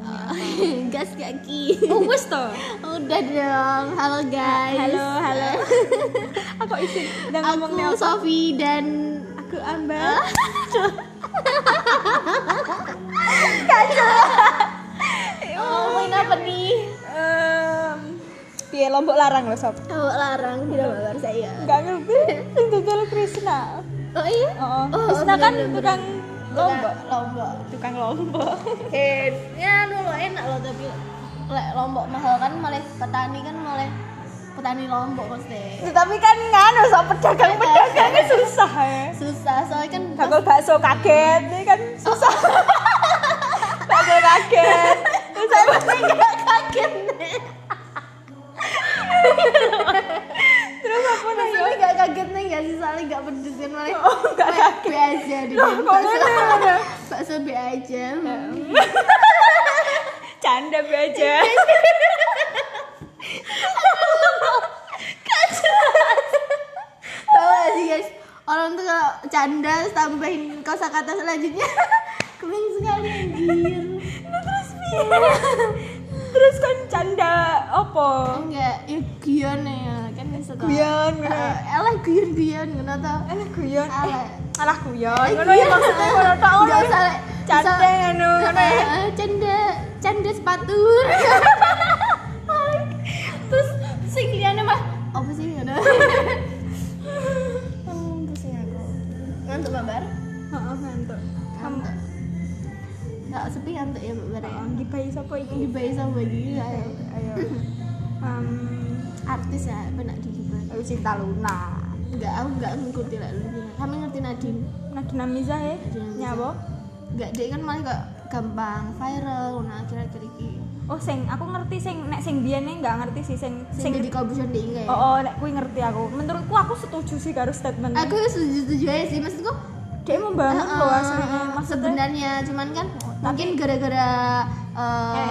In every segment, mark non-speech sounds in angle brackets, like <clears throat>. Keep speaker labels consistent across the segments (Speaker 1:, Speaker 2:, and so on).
Speaker 1: ngomongin apa <laughs>
Speaker 2: gas kaki
Speaker 1: oh wis to
Speaker 2: udah dong. Halo guys.
Speaker 1: Halo halo. <laughs> Aku izin udah ngomong
Speaker 2: aku Sofi dan
Speaker 1: aku Ambar <laughs>
Speaker 2: ngomongin apa nih
Speaker 1: piye lombok larang lo sob
Speaker 2: oh, larang tidak babar saya.
Speaker 1: Nggak ngerti. Dodol Krisna
Speaker 2: oh iya?
Speaker 1: Oh,
Speaker 2: Oh,
Speaker 1: Krisna kan tukang lombok
Speaker 2: lombok
Speaker 1: tukang lombok <laughs>
Speaker 2: eh ya dulu enak loh tapi lek lombok mahal kan malah petani kan malah petani lombok pasti
Speaker 1: tapi kan nganu sob pedagang pedagangnya <laughs> susah ya.
Speaker 2: Susah soalnya kan
Speaker 1: bakul bakso kaget ini kan susah. <laughs> Bakso kaget. Terus saya
Speaker 2: sih soalnya nggak pedes kan malah
Speaker 1: oh nggak
Speaker 2: kayak
Speaker 1: kaget
Speaker 2: B aja di
Speaker 1: Loh,
Speaker 2: bakso
Speaker 1: ya?
Speaker 2: bakso B aja
Speaker 1: canda be aja.
Speaker 2: Tahu gak sih guys? Orang tuh kalau canda terus tambahin kosakata selanjutnya. <laughs> Keren sekali anjir.
Speaker 1: Terus piye terus kan canda apa?
Speaker 2: Enggak ya guyon ya
Speaker 1: guyon
Speaker 2: Eh, elah guyon guyon ngono
Speaker 1: alah guyon. Eh
Speaker 2: Alah.
Speaker 1: alah guyon ngono ya maksudnya ngono ngono
Speaker 2: Nggak
Speaker 1: ya.
Speaker 2: usah
Speaker 1: canda ngono ya.
Speaker 2: Eh, canda canda sepatu <laughs> terus sing liyane mah apa sih ngono? <laughs> Pusing aku. Ngantuk babar
Speaker 1: heeh ngantuk.
Speaker 2: Ngantuk. Nggak sepi ngantuk ya ya?
Speaker 1: Di bayi sapa iki?
Speaker 2: Di bayi sama gini ayo.
Speaker 1: ayo. Em,
Speaker 2: artis ya benak di
Speaker 1: ayo Cinta Luna.
Speaker 2: Enggak aku enggak ngikuti lah lu kami ngerti Nadine.
Speaker 1: Nadina Miza ya
Speaker 2: Nadine
Speaker 1: nyabo
Speaker 2: enggak dia kan malah kok gampang viral nah akhir-akhir ini.
Speaker 1: Oh sing aku ngerti sing nek sing biyen nggak ngerti sih sing
Speaker 2: sing kabupaten di Inggris.
Speaker 1: Oh, oh nek kuwi ngerti aku. Menurutku aku setuju sih karo statement
Speaker 2: aku setuju setuju aja sih. Maksudku
Speaker 1: dia membangun
Speaker 2: eh,
Speaker 1: loh aslinya. Maksudnya
Speaker 2: sebenarnya. Cuman kan mungkin gara-gara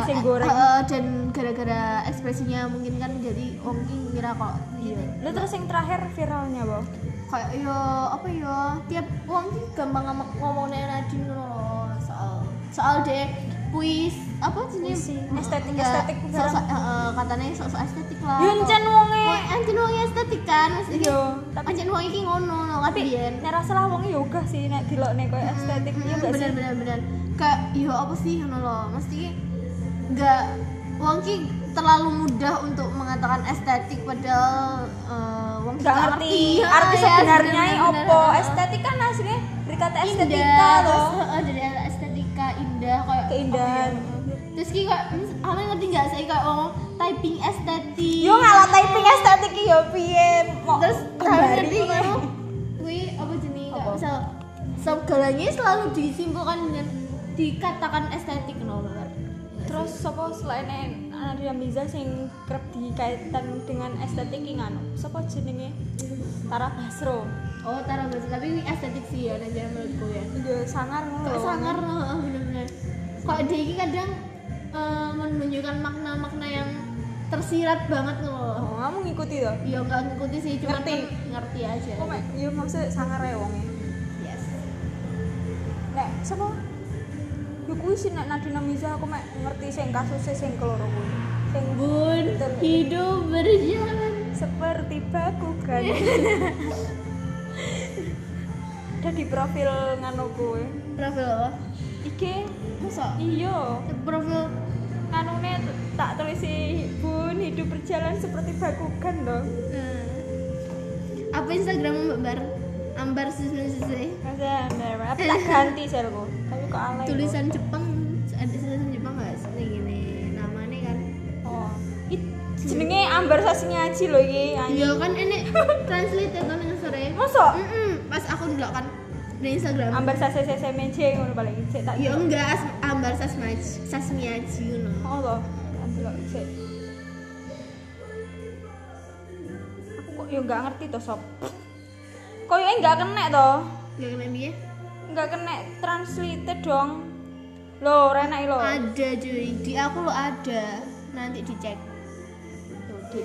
Speaker 1: Sing
Speaker 2: eh,
Speaker 1: goreng.
Speaker 2: eh, dan gara-gara ekspresinya mungkin kan jadi wong ki ngira kok
Speaker 1: iya. lu terus yang terakhir viralnya bo?
Speaker 2: Kayak yo apa yo tiap wong ki gampang ngomong ngomongnya Nadine ngono loh soal soal deh puis apa
Speaker 1: Puisi, estetik- estetik
Speaker 2: sosok eh, katanya sosok estetik lah.
Speaker 1: Yo encen wonge.
Speaker 2: Wong encen wonge estetik kan maksudnya
Speaker 1: Iya, tapi-
Speaker 2: encen wong iki ngono no
Speaker 1: tapi nek rasa lah wong yoga sih nek dilokne koyo estetik iya gak sih
Speaker 2: bener bener bener. Kayak yo apa sih ngono loh mesti nggak wong ki terlalu mudah untuk mengatakan estetik padahal eh, wong
Speaker 1: gak ngerti.
Speaker 2: Ya,
Speaker 1: arti
Speaker 2: ya,
Speaker 1: sebenarnya opo? estetik kan aslinya dari kata
Speaker 2: indah
Speaker 1: estetika loh.
Speaker 2: estetika indah kayak
Speaker 1: keindahan.
Speaker 2: apa ya? terus ki kayak kamu ngerti nggak saya kayak ngomong typing estetik
Speaker 1: yo ngalah typing estetik yo piye? Mau
Speaker 2: terus kamu
Speaker 1: kembali
Speaker 2: ngerti kamu kui apa jenis
Speaker 1: Apa?
Speaker 2: kayak misal segalanya selalu disimpulkan dengan dikatakan estetik no
Speaker 1: terus sapa selain Nadia Miza sing kerep dikaitan dengan estetik ki nganu? Sapa jenenge? Tara Basro.
Speaker 2: Oh taruh bahasa tapi ini estetik sih ya nanti menurutku ya.
Speaker 1: Yo sangar ngono.
Speaker 2: Sangar kok dia ini kadang eh, menunjukkan makna-makna yang tersirat banget loh
Speaker 1: oh kamu ngikuti to
Speaker 2: ya nggak ngikuti sih cuma
Speaker 1: Ngerti.
Speaker 2: kan ngerti aja.
Speaker 1: Kok mek yo maksud sangar ya wonge
Speaker 2: yes.
Speaker 1: Nek sapa yo kuwi sih nek Miza aku mek ngerti sing kasusnya sing keloro kuwi. Sing
Speaker 2: bun hidup berjalan.
Speaker 1: Seperti bakugan. <laughs> Ada di profil nganu kowe
Speaker 2: profil apa
Speaker 1: iki
Speaker 2: masa?
Speaker 1: iya.
Speaker 2: Profil?
Speaker 1: Nganune t- tak tulisi bun hidup berjalan seperti bakugan dong
Speaker 2: eh, apa Instagram Mbak Bar? Ambar Susu
Speaker 1: masa apa tak ganti serku tapi kok alay
Speaker 2: tulisan Jepang ada tulisan Jepang nggak sih? Gini namanya kan.
Speaker 1: Oh. It, jenenge Ambar Sasingaji lho iki. Anjing.
Speaker 2: iya kan ini <laughs> translate itu nih sore.
Speaker 1: Masa
Speaker 2: Mm-mm, pas aku ndelok kan di Instagram
Speaker 1: Ambar Sase Sese Meje ngono paling sik tak
Speaker 2: ya enggak Ambar Sasmaj Sasmiaji ngono
Speaker 1: Oh loh, sik. Aku kok yo nggak ngerti to, Sob. Koyoke nggak kena to.
Speaker 2: nggak kena dia
Speaker 1: Nggak kena translate dong. Loh, renak lo.
Speaker 2: ada cuy di aku lo ada nanti dicek tuh di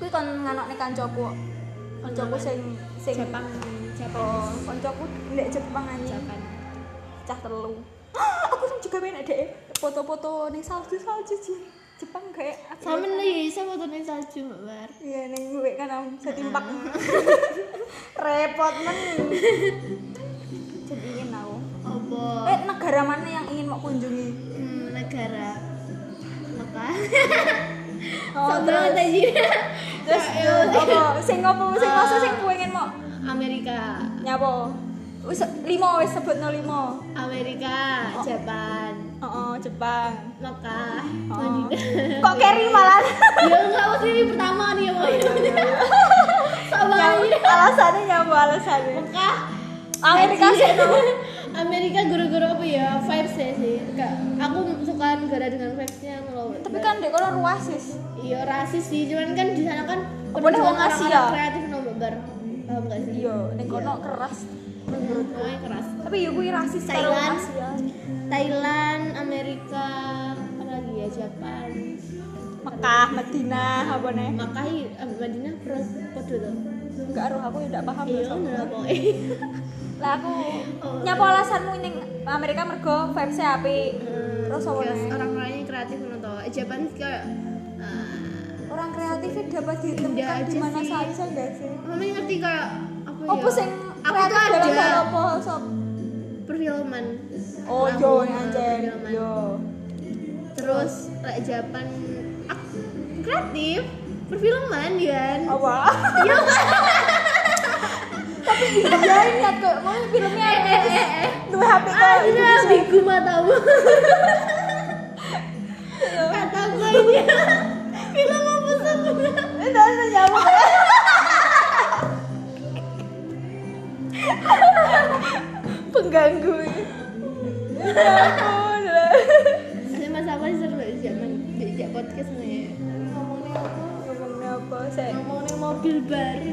Speaker 1: Kuwi kon nganokne kancaku. Kancaku sing sing
Speaker 2: Jepang Jepang
Speaker 1: Oh, kancaku ndek Jepang.
Speaker 2: Jepang
Speaker 1: Cah telu. <gasps> aku juga pengen deh foto-foto ning salju-salju Ji. Jepang kayak
Speaker 2: sama nih saya foto nih salju mbak
Speaker 1: Iya ning gue kan am setimpak. <laughs> Repot men. Jadi ingin aku.
Speaker 2: apa
Speaker 1: Eh negara mana yang ingin mau kunjungi?
Speaker 2: hmm, negara Mekah
Speaker 1: Oh,
Speaker 2: banget aja
Speaker 1: terus apa sing apa sing
Speaker 2: Ah.
Speaker 1: masa sing pengen mau
Speaker 2: Amerika
Speaker 1: nyapa? Wis limo wis sebutno limo.
Speaker 2: Amerika Jepang
Speaker 1: Heeh, Jepang.
Speaker 2: Mekah
Speaker 1: Oh.
Speaker 2: Madinah
Speaker 1: Kok carry malah?
Speaker 2: ya enggak mesti ini pertama nih <laughs> ya sama aja
Speaker 1: alasannya nyapa alasannya?
Speaker 2: Mekah
Speaker 1: Amerika sih. <laughs>
Speaker 2: Amerika guru-guru apa ya vibesnya sih Kak, aku suka negara dengan vibesnya loh
Speaker 1: Tapi kan dek kono ruasis.
Speaker 2: iya rasis sih cuman kan di sana kan
Speaker 1: wong
Speaker 2: orang-orang
Speaker 1: Asia?
Speaker 2: kreatif gak sih
Speaker 1: Iya, ning kono keras.
Speaker 2: menurut gue keras
Speaker 1: Tapi ya kuwi rasis
Speaker 2: Thailand.
Speaker 1: Asia.
Speaker 2: Thailand Amerika apa lagi ya Jepang
Speaker 1: Mekah, Madinah, apa nih?
Speaker 2: Makai eh, Madinah podo tuh
Speaker 1: Enggak aruh aku tidak paham.
Speaker 2: iya pokoknya
Speaker 1: Lah aku
Speaker 2: Oh.
Speaker 1: nyapa alasanmu ning Amerika mergo vibes-e apik. Terus apa nih?
Speaker 2: orang-orangnya kreatif menurut tau Jepang kayak ah,
Speaker 1: Orang kreatif dapat ditemukan di mana saja enggak sih?
Speaker 2: Mami ngerti kayak apa ya?
Speaker 1: Apa sing kreatif dalam hal apa sob?
Speaker 2: perfilman.
Speaker 1: Oh yo anjen yo.
Speaker 2: Terus lek Japan kreatif perfilman ya.
Speaker 1: Apa?
Speaker 2: Iya? <laughs>
Speaker 1: Tapi iya ingat kok, mau filmnya
Speaker 2: Eh eh eh eh.
Speaker 1: dua HP kok.
Speaker 2: Ada biku matamu. <laughs> Kataku ini. <laughs> Film apa sih?
Speaker 1: Itu ada nyamuk. Pengganggu. Ya ampun.
Speaker 2: Ada masalah sih seru di zaman di podcast nih. Ngomongnya apa?
Speaker 1: Ngomongnya apa sih?
Speaker 2: Ngomongnya mobil baru.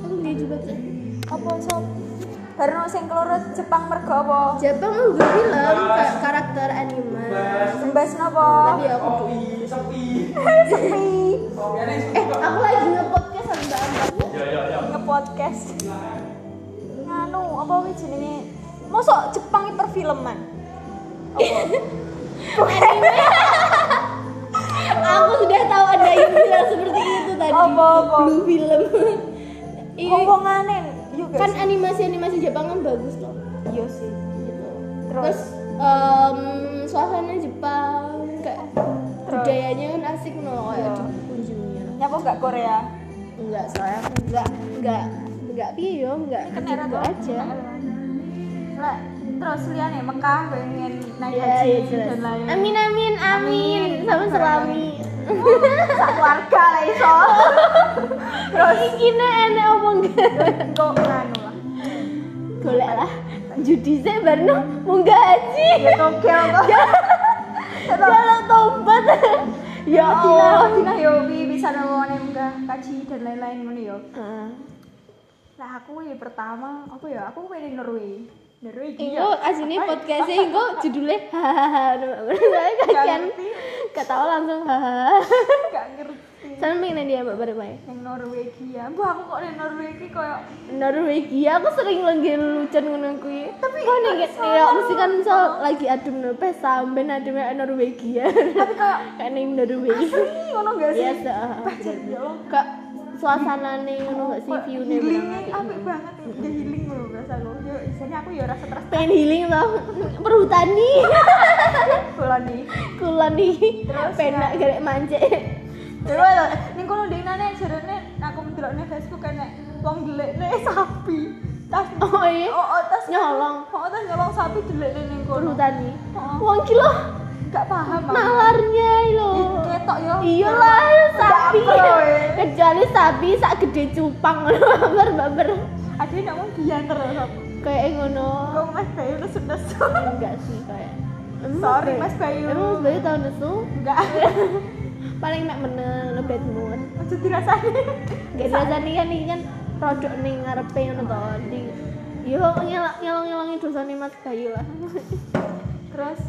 Speaker 2: Aku nggak juga kan.
Speaker 1: Apa sob? Baru sing keloro Jepang mergo apa?
Speaker 2: Jepang gue film kayak karakter anime.
Speaker 1: Sembas napa?
Speaker 2: Tapi aku
Speaker 1: Sepi. <laughs>
Speaker 2: eh aku lagi nge-podcast sama Mbak Ambar.
Speaker 1: Nge-podcast. Nganu, apa wih jenenge? Mosok Jepang itu perfilman? <laughs> <laughs>
Speaker 2: Aku sudah tahu ada yang bilang seperti itu tadi.
Speaker 1: Apa, apa?
Speaker 2: Blue film. <laughs> Iya.
Speaker 1: Ngomongane. Iya
Speaker 2: kan
Speaker 1: guys.
Speaker 2: animasi-animasi Jepang kan bagus loh.
Speaker 1: Iya sih.
Speaker 2: Gitu.
Speaker 1: Terus?
Speaker 2: Terus suasana Jepang kayak budayanya kan asik loh kayak
Speaker 1: Iya.
Speaker 2: dikunjungi.
Speaker 1: Nyapa enggak Korea?
Speaker 2: Enggak, soalnya aku enggak enggak enggak piye yo, enggak
Speaker 1: Kan
Speaker 2: gitu aja.
Speaker 1: Lah, terus liane Mekah pengen naik
Speaker 2: Ya,
Speaker 1: haji
Speaker 2: ya jelas.
Speaker 1: dan lain.
Speaker 2: Amin amin amin. Sama selami.
Speaker 1: Sak keluarga lah iso.
Speaker 2: Terus iki nek enek apa enggak?
Speaker 1: Kok nganu lah.
Speaker 2: Golek lah. Judi saya baru munggah haji.
Speaker 1: Ya togel kok.
Speaker 2: Jalan tobat. Ya
Speaker 1: Madinah,
Speaker 2: Allah.
Speaker 1: Madinah yo wi bisa nongone enggak kaji dan lain-lain ngono yo.
Speaker 2: Heeh.
Speaker 1: Lah aku ya pertama apa ya? Aku pengen Norway.
Speaker 2: Engko asine podcast <laughs> engko judulnya hahaha.
Speaker 1: Ngerti.
Speaker 2: ketawa langsung hahaha. <laughs>
Speaker 1: Gak ngerti.
Speaker 2: Sampe pengen dia mbak bare bae.
Speaker 1: Yang Norwegia. Mbak aku kok ning Norwegia koyo
Speaker 2: Norwegia aku sering lagi lucu ngono kuwi. Tapi kok nih ya mesti kan misal lagi adem no pes sampean adem Norwegia.
Speaker 1: tapi kayak <laughs>
Speaker 2: Kayak ning Norwegia.
Speaker 1: asli ngono gak sih?
Speaker 2: Biasa.
Speaker 1: Ya Allah.
Speaker 2: Kak suasana nih ngono gak sih view nih
Speaker 1: healingnya apik banget udah healing loh berasa lo istilahnya aku ya rasa stres
Speaker 2: pengen healing tau. Perhutani
Speaker 1: bulan nih.
Speaker 2: Kula nih.
Speaker 1: Terus,
Speaker 2: penak
Speaker 1: ya.
Speaker 2: garek mancek
Speaker 1: Dewa lho, ning kono dinane jarene aku ndelokne Facebook kene wong ndelekne sapi. Tas
Speaker 2: oh iya?
Speaker 1: Oh, oh tas
Speaker 2: nyolong.
Speaker 1: Oh, tas nyolong sapi ndelekne ning kono.
Speaker 2: perhutani
Speaker 1: Oh.
Speaker 2: wong kilo
Speaker 1: Gak paham
Speaker 2: nalarnya lo
Speaker 1: Ketok yo.
Speaker 2: iya lah sapi. kecuali sapi sak gede cupang. Babar babar
Speaker 1: Ada yang ngomong loh sob.
Speaker 2: Kayak ngono
Speaker 1: Kok Mas Bayu nesu-nesu.
Speaker 2: enggak sih kayak Emang
Speaker 1: Sorry, Mas Bayu.
Speaker 2: emang Mas Bayu tahu nesu
Speaker 1: Enggak. <laughs>
Speaker 2: paling mek meneng lo bad mood
Speaker 1: Aja dirasani.
Speaker 2: Gak biasa nih kan ini kan produk nih ngarepe ngono to. Di yo nyelok nyolong nyolongin dosane Mas Bayu lah. <laughs>
Speaker 1: Terus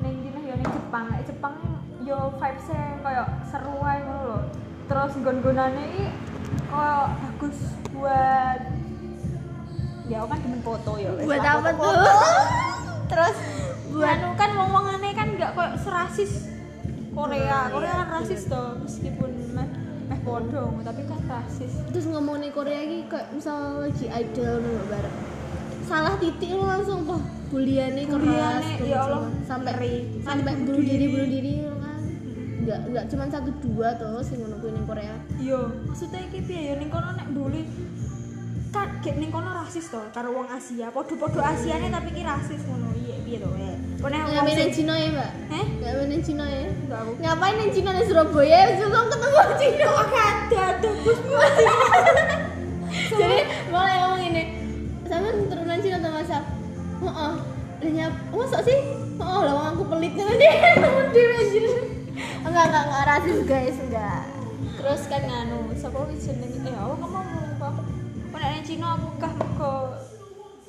Speaker 1: ning dina yo ning Jepang. Nek Jepang yo vibes-e koyo seru ae ngono lho. Terus nggon-nggonane iki koyo bagus buat ya aku kan demen foto ya.
Speaker 2: Buat apa tuh? <laughs>
Speaker 1: terus
Speaker 2: buat
Speaker 1: anu kan wong wongane kan nggak kayak serasis Korea. Korea kan rasis toh meskipun meh meh podong tapi kan rasis.
Speaker 2: Terus ngomongin Korea ini kayak misal lagi idol nih Mbak Bara salah titik lu langsung tuh buliannya keras tuh,
Speaker 1: ya Allah,
Speaker 2: sampai
Speaker 1: ngeri.
Speaker 2: sampai bunuh diri bunuh diri lu kan. Nggak nggak cuma satu dua tuh sih ngono kuwi ning Korea.
Speaker 1: Iya maksudnya iki piye ya? Ning kono nek bully kan gek ning kono rasis toh karo wong Asia. Podo-podo Asiane tapi ki rasis ngono iya piye to eh. Kone
Speaker 2: nggak main yang Cina ya mbak?
Speaker 1: Eh
Speaker 2: nggak main yang Cina ya?
Speaker 1: Enggak aku
Speaker 2: ngapain yang Cina di Surabaya? Juga ketemu Cina.
Speaker 1: Ada ada bosmu
Speaker 2: jadi mulai ngomong ini. Sama turunan Cina atau masa oh oh nyap masa sih? Oh lah aku pelit kan dia. <laughs> Temen dia anjir. Enggak enggak enggak rasis guys enggak.
Speaker 1: Terus kan nganu sapa wis jeneng eh apa kamu ning Cina aku kah mergo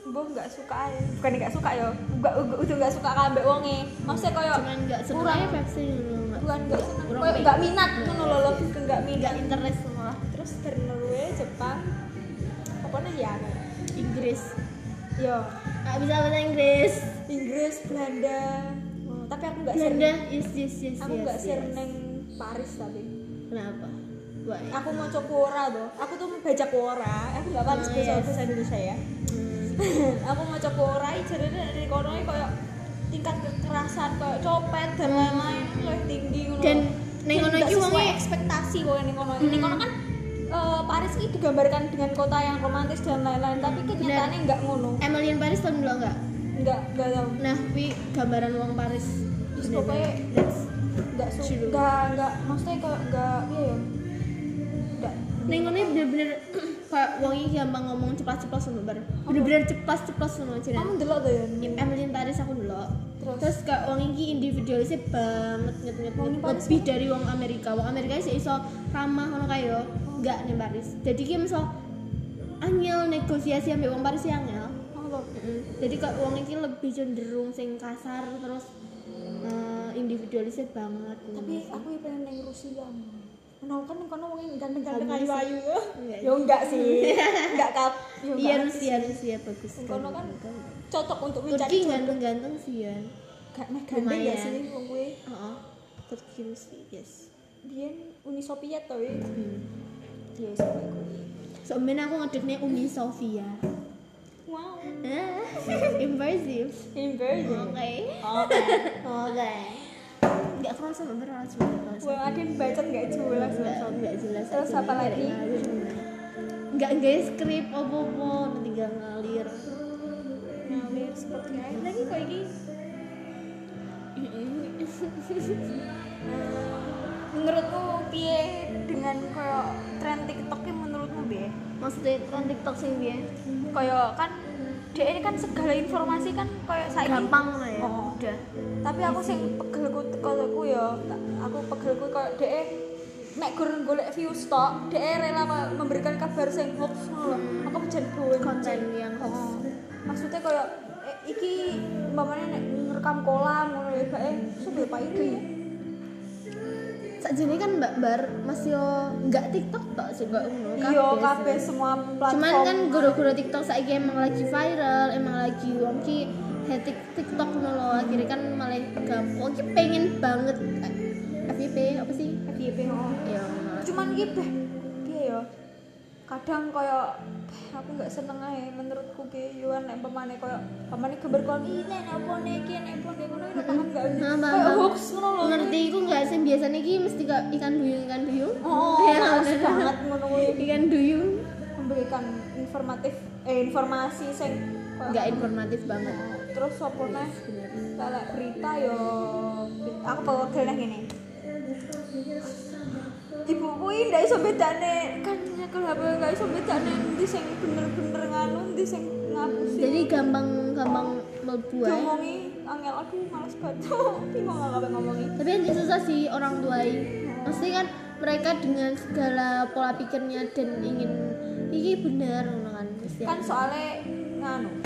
Speaker 1: mbah nggak suka ae. Bukan nggak suka ya enggak udah nggak suka kabeh wonge. Maksudnya koyo
Speaker 2: cuman enggak seneng
Speaker 1: kurang
Speaker 2: aja versi enggak
Speaker 1: bukan nggak seneng. Koyo nggak minat ngono lho ke nggak minat.
Speaker 2: Enggak interest malah
Speaker 1: terus dari Norway Jepang apa nih ya?
Speaker 2: Inggris.
Speaker 1: Yo
Speaker 2: nggak bisa bahasa Inggris.
Speaker 1: Inggris Belanda. Oh, tapi aku nggak
Speaker 2: Belanda yes yes yes
Speaker 1: aku
Speaker 2: yes,
Speaker 1: nggak
Speaker 2: yes.
Speaker 1: sering neng Paris tapi.
Speaker 2: Kenapa Why?
Speaker 1: aku mau coba Quora tuh aku tuh baca Quora aku nggak paham
Speaker 2: Oh,
Speaker 1: bahasa
Speaker 2: yes.
Speaker 1: bahasa Indonesia ya.
Speaker 2: Hmm. <laughs>
Speaker 1: aku mau coba Quora jadi dari kono kayak tingkat kekerasan kayak copet dan lain-lain. Itu lebih tinggi ngono.
Speaker 2: Dan neng kono
Speaker 1: nggak
Speaker 2: iki wonge-
Speaker 1: ekspektasi. kok ning kono. Ning kono kan eh, Paris ini digambarkan dengan kota yang romantis dan lain-lain tapi kenyataannya nggak ngono.
Speaker 2: Emilian Paris tahun dulu enggak
Speaker 1: nggak nggak tahu
Speaker 2: nah wi gambaran uang Paris.
Speaker 1: Terus pokoknya nggak su
Speaker 2: True.
Speaker 1: nggak nggak maksudnya kayak nggak iya ya nggak
Speaker 2: Neng kono bener-bener <clears throat> kayak wong iki gampang ngomong ceplas-ceplos sama bar. Bener-bener ceplas-ceplos sama
Speaker 1: kamu
Speaker 2: jeneng.
Speaker 1: delok tuh ya
Speaker 2: Emilian Paris aku dulu.
Speaker 1: Terus?
Speaker 2: Terus kayak wong iki individualisnya banget nget nget lebih dari wong Amerika. Wong Amerika sih iso ramah ngono kae yo. Enggak nih Paris. Jadi ki misal angel negosiasi ambek wong Paris yang angel.
Speaker 1: Oh.
Speaker 2: Jadi kok wong iki lebih cenderung sing kasar terus eh, individualisnya banget.
Speaker 1: tapi aku ya pengen neng Rusia Nah, kan kono wong ganteng-ganteng
Speaker 2: Kamu sih.
Speaker 1: ayu-ayu ya.
Speaker 2: Enggak.
Speaker 1: Ya enggak sih. <laughs> Enggak kap. Ya
Speaker 2: Iya
Speaker 1: enggak.
Speaker 2: Rusia Rusia bagus.
Speaker 1: Yang kono kan
Speaker 2: sekali.
Speaker 1: cocok untuk mencari
Speaker 2: ganteng-ganteng sih ya.
Speaker 1: Gak meh ganteng ya sih wong kuwi.
Speaker 2: Heeh. Turki Rusia, yes.
Speaker 1: Biyen Uni Soviet to ya.
Speaker 2: Hmm.
Speaker 1: Ya wis kowe kuwi.
Speaker 2: Sebenarnya aku ngedekne Uni Sofia.
Speaker 1: Wow. <laughs>
Speaker 2: Impressive.
Speaker 1: Inversion.
Speaker 2: Oke.
Speaker 1: Oke.
Speaker 2: Oke. Enggak kerasa bener langsung enggak kerasa.
Speaker 1: Wah, ada yang bacot gak jelas
Speaker 2: enggak jelas.
Speaker 1: Terus apa lagi?
Speaker 2: ngalir. Enggak guys skrip apa-apa nanti gak ngalir.
Speaker 1: Ngalir seperti air lagi kok iki. <laughs> Menurutmu piye dengan kayak tren TikTok ini menurutmu piye?
Speaker 2: Maksudnya kan TikTok sing piye?
Speaker 1: Kayak kan dia ini kan segala informasi kan kayak saiki
Speaker 2: Gampang. Udah.
Speaker 1: tapi aku sing pegelku tekoku ya aku pegelku kayak dia nek gur golek views tok dia rela memberikan kabar sing hoax ngono aku jan bawa
Speaker 2: Konten yang hoax.
Speaker 1: Oh. maksudnya kayak eh, iki umpamanya nek ngerekam kolam ngono ya bae sudah pak iki
Speaker 2: Sakjane kan Mbak Bar masih yo enggak TikTok tok sih
Speaker 1: iya
Speaker 2: kabeh
Speaker 1: kabeh
Speaker 2: sih.
Speaker 1: semua platform
Speaker 2: Cuman kan guru-guru TikTok saiki emang lagi viral, emang lagi wong ki hetik TikTok ngono lho. Akhirnya kan malah gampang wong ki pengen banget FYP apa sih?
Speaker 1: FYP oh.
Speaker 2: Ya malah.
Speaker 1: cuman iki beh piye ya kadang beh, aku nggak seneng ae menurutku ki yo nek pemane kaya pemane gambar kon iki nek apa nek iki nek apa nek ngono paham gak
Speaker 2: Nah, paham.
Speaker 1: hoax ngono lho
Speaker 2: Ngerti iku enggak sih biasanya ki mesti gak ikan duyung ikan duyung.
Speaker 1: oh <laughs>
Speaker 2: Ya,
Speaker 1: males
Speaker 2: bener.
Speaker 1: banget ngono kuwi
Speaker 2: Ikan duyung
Speaker 1: memberikan informatif eh informasi sing
Speaker 2: enggak informatif banget.
Speaker 1: Terus apa neh
Speaker 2: Bener.
Speaker 1: lek berita yo aku bawa dene ngene ibu kuwi ndak iso bedane kan nyekel HP gak iso bedane ndi sing bener-bener nganu ndi sing ngapusi.
Speaker 2: Jadi gampang gampang mlebu ae.
Speaker 1: ngomongi angel aku males banget. <laughs> Bingung gak kabeh ngomongi.
Speaker 2: Tapi yang susah sih orang tuai pasti kan mereka dengan segala pola pikirnya dan ingin ini benar ngono kan
Speaker 1: kan soalnya nganu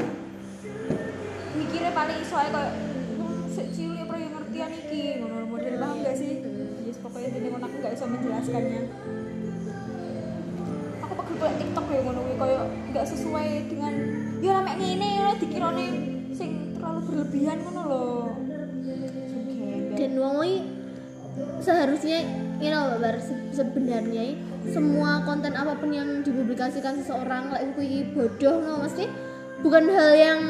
Speaker 1: mikirnya paling kayak "Hmm, sik cilik apa yang ngertian iki. Ngono model paham gak sih? Yes pokoknya jadi ngono aku gak bisa menjelaskannya. Aku pakai buat TikTok ya ngono kuwi kayak gak sesuai dengan ya nek ngene ya dikirane sing terlalu berlebihan ngono lho.
Speaker 2: Dan wong seharusnya you know Bar, se- sebenarnya semua konten apa pun yang dipublikasikan seseorang lek kuwi bodoh no mesti bukan hal yang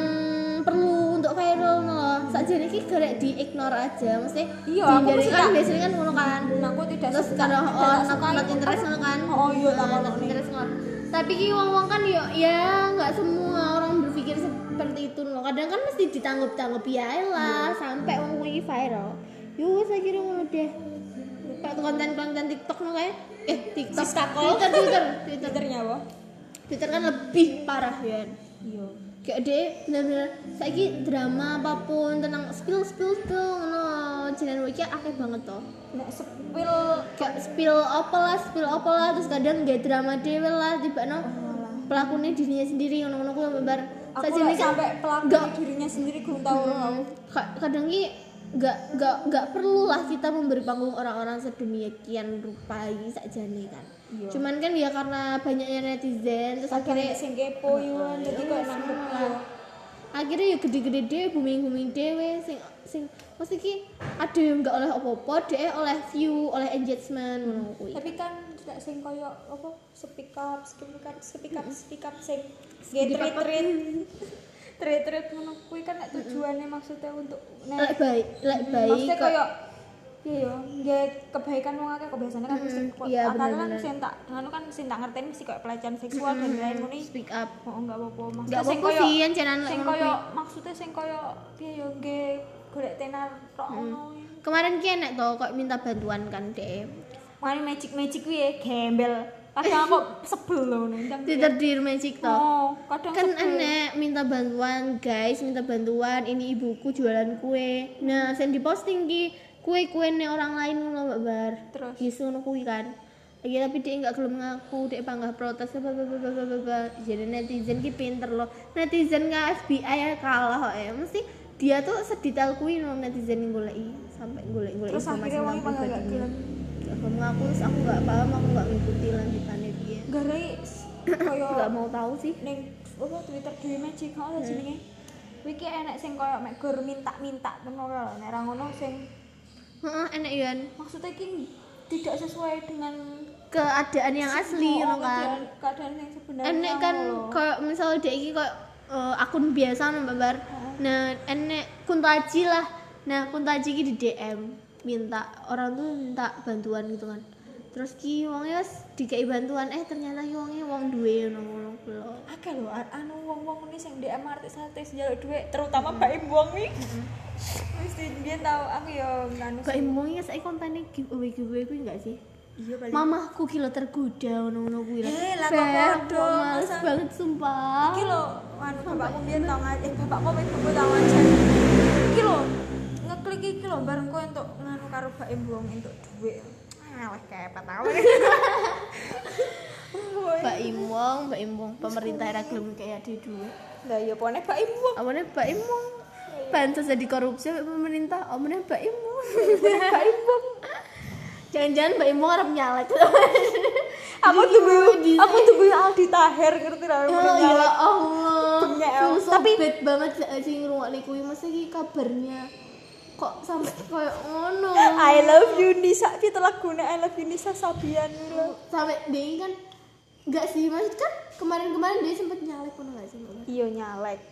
Speaker 2: perlu untuk viral no. Saja ini garek di ignore aja. Mesti
Speaker 1: Iya, aku mesti
Speaker 2: kan biasanya kan ngono kan.
Speaker 1: Nah, aku tidak
Speaker 2: terus kalau oh,
Speaker 1: tak
Speaker 2: not, interest ngono kan.
Speaker 1: Oh, iya, ono
Speaker 2: not interest ngono. Tapi ki wong-wong kan yo ya nggak semua orang berpikir seperti itu loh kadang kan mesti ditanggup-tanggup ya lah sampai wong kuwi viral. Yo saya kira ngono deh. Kayak konten-konten TikTok no kayak. Eh TikTok. Twitter Twitter Twitter. <laughs>
Speaker 1: Twitternya apa?
Speaker 2: Twitter kan lebih parah ya.
Speaker 1: Iya
Speaker 2: kayak deh bener-bener saiki drama apa pun tentang spill spill spill ngono. Jenengan wiki akeh banget toh.
Speaker 1: Nek sepil
Speaker 2: kayak spill apa lah spill apa lah terus kadang gak drama dewe lah tiba no pelakunya dirinya sendiri ngono-ngono membar
Speaker 1: aku
Speaker 2: Saja ini kan
Speaker 1: sampai pelaku dirinya sendiri belum tahu
Speaker 2: Hmm, ka- kadang ki nggak nggak perlu lah kita memberi panggung orang-orang sedemikian rupa ini saja nih kan
Speaker 1: Iya.
Speaker 2: cuman kan ya karena banyaknya netizen terus
Speaker 1: akhirnya sing kepo yo jadi kok nangkep yo
Speaker 2: akhirnya ya gede-gede deh booming booming dewe sing sing mesti ki ada yang nggak oleh apa-apa deh oleh view oleh engagement ngono kuwi.
Speaker 1: Tapi kan tidak sing koyo apa speak up speak up speak up speak up sing get treat <laughs> treat treat treat ngono kuwi kan tujuannya maksudnya untuk
Speaker 2: lek baik lek baik
Speaker 1: maksudnya koyo iya yo nggak kebaikan wong akeh kok biasanya kan mesti kok
Speaker 2: iya,
Speaker 1: akal kan sing tak nganu kan sing tak ngerteni mesti koyo pelecehan seksual dan lain ngono iki.
Speaker 2: speak up.
Speaker 1: Oh enggak apa-apa. Maksudnya sing koyo
Speaker 2: sih channel lek
Speaker 1: sing
Speaker 2: ngono
Speaker 1: koyo maksudnya sing koyo piye yo nggih golek tenar tok ngono kuwi.
Speaker 2: kemarin ki enek toh kok minta bantuan kan deh
Speaker 1: Mane magic magic kuwi ya gembel. Kadang aku sebel loh nundang.
Speaker 2: Twitter Dear Magic toh
Speaker 1: Oh, kadang
Speaker 2: kan enek minta bantuan guys minta bantuan ini ibuku jualan kue. Nah saya diposting di kue kue orang lain ngono mbak bar.
Speaker 1: Terus?
Speaker 2: gitu ngono kuwi kan. Lagi tapi dia nggak gelem ngaku dia panggah protes apa apa apa apa apa jadi netizen ki pinter loh. Netizen nggak FBI ya kalah ya. Mesti dia tuh sedetail kuwi no netizen yang golek sampai golek golek
Speaker 1: Terus akhirnya wong panggil gak gelem.
Speaker 2: Gak gelem ngaku terus aku nggak paham aku nggak ngikuti lanjutannya dia.
Speaker 1: Garai koyo
Speaker 2: nggak mau tahu sih.
Speaker 1: ning apa Twitter Dewi Magic kok jenenge. Wiki enek sing koyo mek gur minta-minta ngono lho. Nek ra ngono sing
Speaker 2: Heeh, enak Yan.
Speaker 1: maksudnya ki tidak sesuai dengan
Speaker 2: keadaan yang asli
Speaker 1: Oh,
Speaker 2: ngono kan?
Speaker 1: keadaan, yang sebenarnya.
Speaker 2: enek kan kayak misal dia iki kayak eh, akun biasa nambah bar. Nah enek kuntaji lah. Nah kuntaji ki di DM minta orang tuh minta bantuan gitu kan terus ki wongnya wis dikai bantuan eh ternyata ki wongnya wong duwe ngono ngono kuwi lho.
Speaker 1: akeh lho an- anu wong-wong ini sing DM artis-artis njaluk duit terutama Mbak Im wong iki. Mesti dia tahu aku yo nganu.
Speaker 2: kok emongnya saya kontennya giveaway giveaway kuwi enggak sih
Speaker 1: Iya paling.
Speaker 2: mamahku kilo tergoda ngono-ngono kuwi
Speaker 1: Eh, lah kok podo,
Speaker 2: males banget sumpah
Speaker 1: Iki lho, anu bapakku biyen tau ngaji, eh bapakku wis tunggu tau ngaji. Iki lho, ngeklik iki lho bareng kowe entuk nganu karo Mbak Im wong entuk duit. Alah kepet tau.
Speaker 2: Mbak Imong, Mbak Imong, pemerintah era gelem kayak di duit.
Speaker 1: Lah ya pone Mbak Im wong.
Speaker 2: Amane Mbak Imong. Bansos jadi korupsi pemerintah, amane Mbak Imong. Mbak Imong. Jangan-jangan Mbak Imong arep nyalek.
Speaker 1: Aku tunggu, aku tunggu Aldi Taher ngerti ra
Speaker 2: Ya, ya. Allah.
Speaker 1: Bengek,
Speaker 2: Tapi Tapi- banget sih ngrungokne kuwi mesti kabarnya kok sampai kayak ngono.
Speaker 1: I love you Nisa, itu lagune I love you Nisa Sabian.
Speaker 2: Sampai dia kan enggak sih maksud kan kemarin-kemarin dia sempat nyalek pun enggak sih?
Speaker 1: Iya nyalek.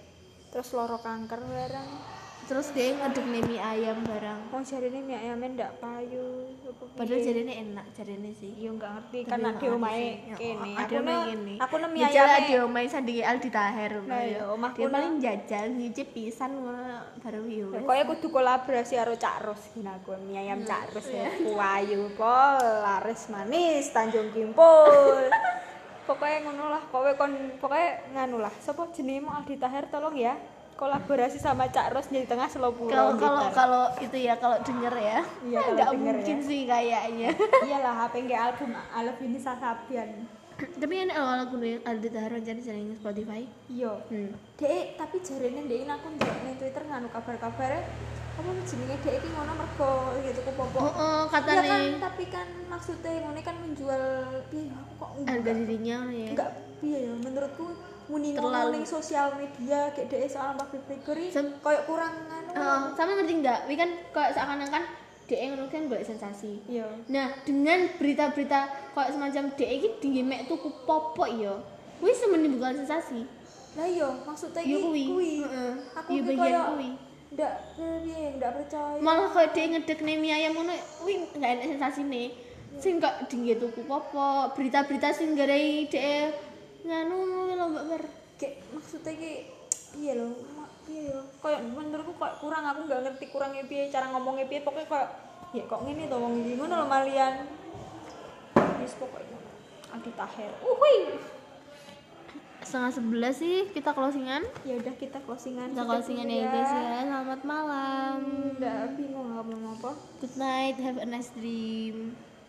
Speaker 1: Terus loro kanker barang.
Speaker 2: Terus dia ngaduk mie ayam barang.
Speaker 1: Mau jarine mie ayamnya ndak payu.
Speaker 2: Padahal jarene enak, jarene sih.
Speaker 1: Iya nggak ngerti
Speaker 2: Tapi
Speaker 1: omahe
Speaker 2: sih.
Speaker 1: kene.
Speaker 2: ada
Speaker 1: Aku
Speaker 2: kene.
Speaker 1: aku ne mie
Speaker 2: Bicara
Speaker 1: ayame.
Speaker 2: di omahe sandingi Aldi Taher
Speaker 1: Nah,
Speaker 2: ya.
Speaker 1: iya,
Speaker 2: Dia paling jajal nyicip pisan bareng yo. wes.
Speaker 1: Pokoknya kudu kolaborasi karo Cak Ros gini aku mie ayam Cak Ros ya. Kuayu pol, laris manis, Tanjung Kimpul. <laughs> pokoknya ngono lah, kowe kon pokoknya nganu lah. Sapa jenengmu Aldi Taher tolong ya kolaborasi sama Cak Ros jadi tengah Selopuro.
Speaker 2: Kalau kalau kalau itu ya kalau denger ya.
Speaker 1: Iya, denger
Speaker 2: mungkin
Speaker 1: ya.
Speaker 2: sih kayaknya. <laughs>
Speaker 1: iyalah HP nggak album Alif ini Sasabian. <clears throat>
Speaker 2: Tapi enak loh lagu nih Aldi Taher jadi sering Spotify.
Speaker 1: Iya.
Speaker 2: Hmm.
Speaker 1: Dek, tapi jarene ndek ini aku ning Twitter nganu kabar-kabare apa jenenge dhek iki ngono mergo gitu ku popo
Speaker 2: oh, oh
Speaker 1: ya
Speaker 2: katanya
Speaker 1: kan tapi kan maksudnya ngono kan menjual piye aku kok
Speaker 2: harga dirinya ya
Speaker 1: enggak piye ya menurutku muni
Speaker 2: Terlalu.
Speaker 1: sosial media kayak dhek soal public figure iki
Speaker 2: Sem-
Speaker 1: koyo kurang anu
Speaker 2: Oh, sama ngerti nggak? Wi kan kayak seakan-akan kan DE ngono kan golek sensasi.
Speaker 1: iya
Speaker 2: Nah, dengan berita-berita kayak semacam DE iki dimek tuku popok ya. Kuwi menimbulkan sensasi.
Speaker 1: lah iya maksudnya
Speaker 2: Ya
Speaker 1: iki
Speaker 2: kuwi. Heeh.
Speaker 1: aku
Speaker 2: Ya
Speaker 1: ki
Speaker 2: bagian kuwi.
Speaker 1: ndak piye ndak percaya
Speaker 2: Malah kayak DE ngedek nih mie ayam ngono, kuwi enggak enak sensasine. Sing kok dingge tuku popok, berita-berita sing garai DE nganu lho Mbak Ber.
Speaker 1: kayak maksudnya ki piye lho ma- piye yo koyo menurutku kok kurang aku nggak ngerti kurangnya piye cara ngomongnya piye pokoknya koyo ya kok ngene to wong iki ngono lho malian wis pokoknya Aldi Taher uhui
Speaker 2: Setengah sebelas sih kita closingan.
Speaker 1: ya udah kita closingan
Speaker 2: Kita closingan ya guys ya. Selamat malam.
Speaker 1: udah bingung nggak mau apa
Speaker 2: Good night, have a nice dream.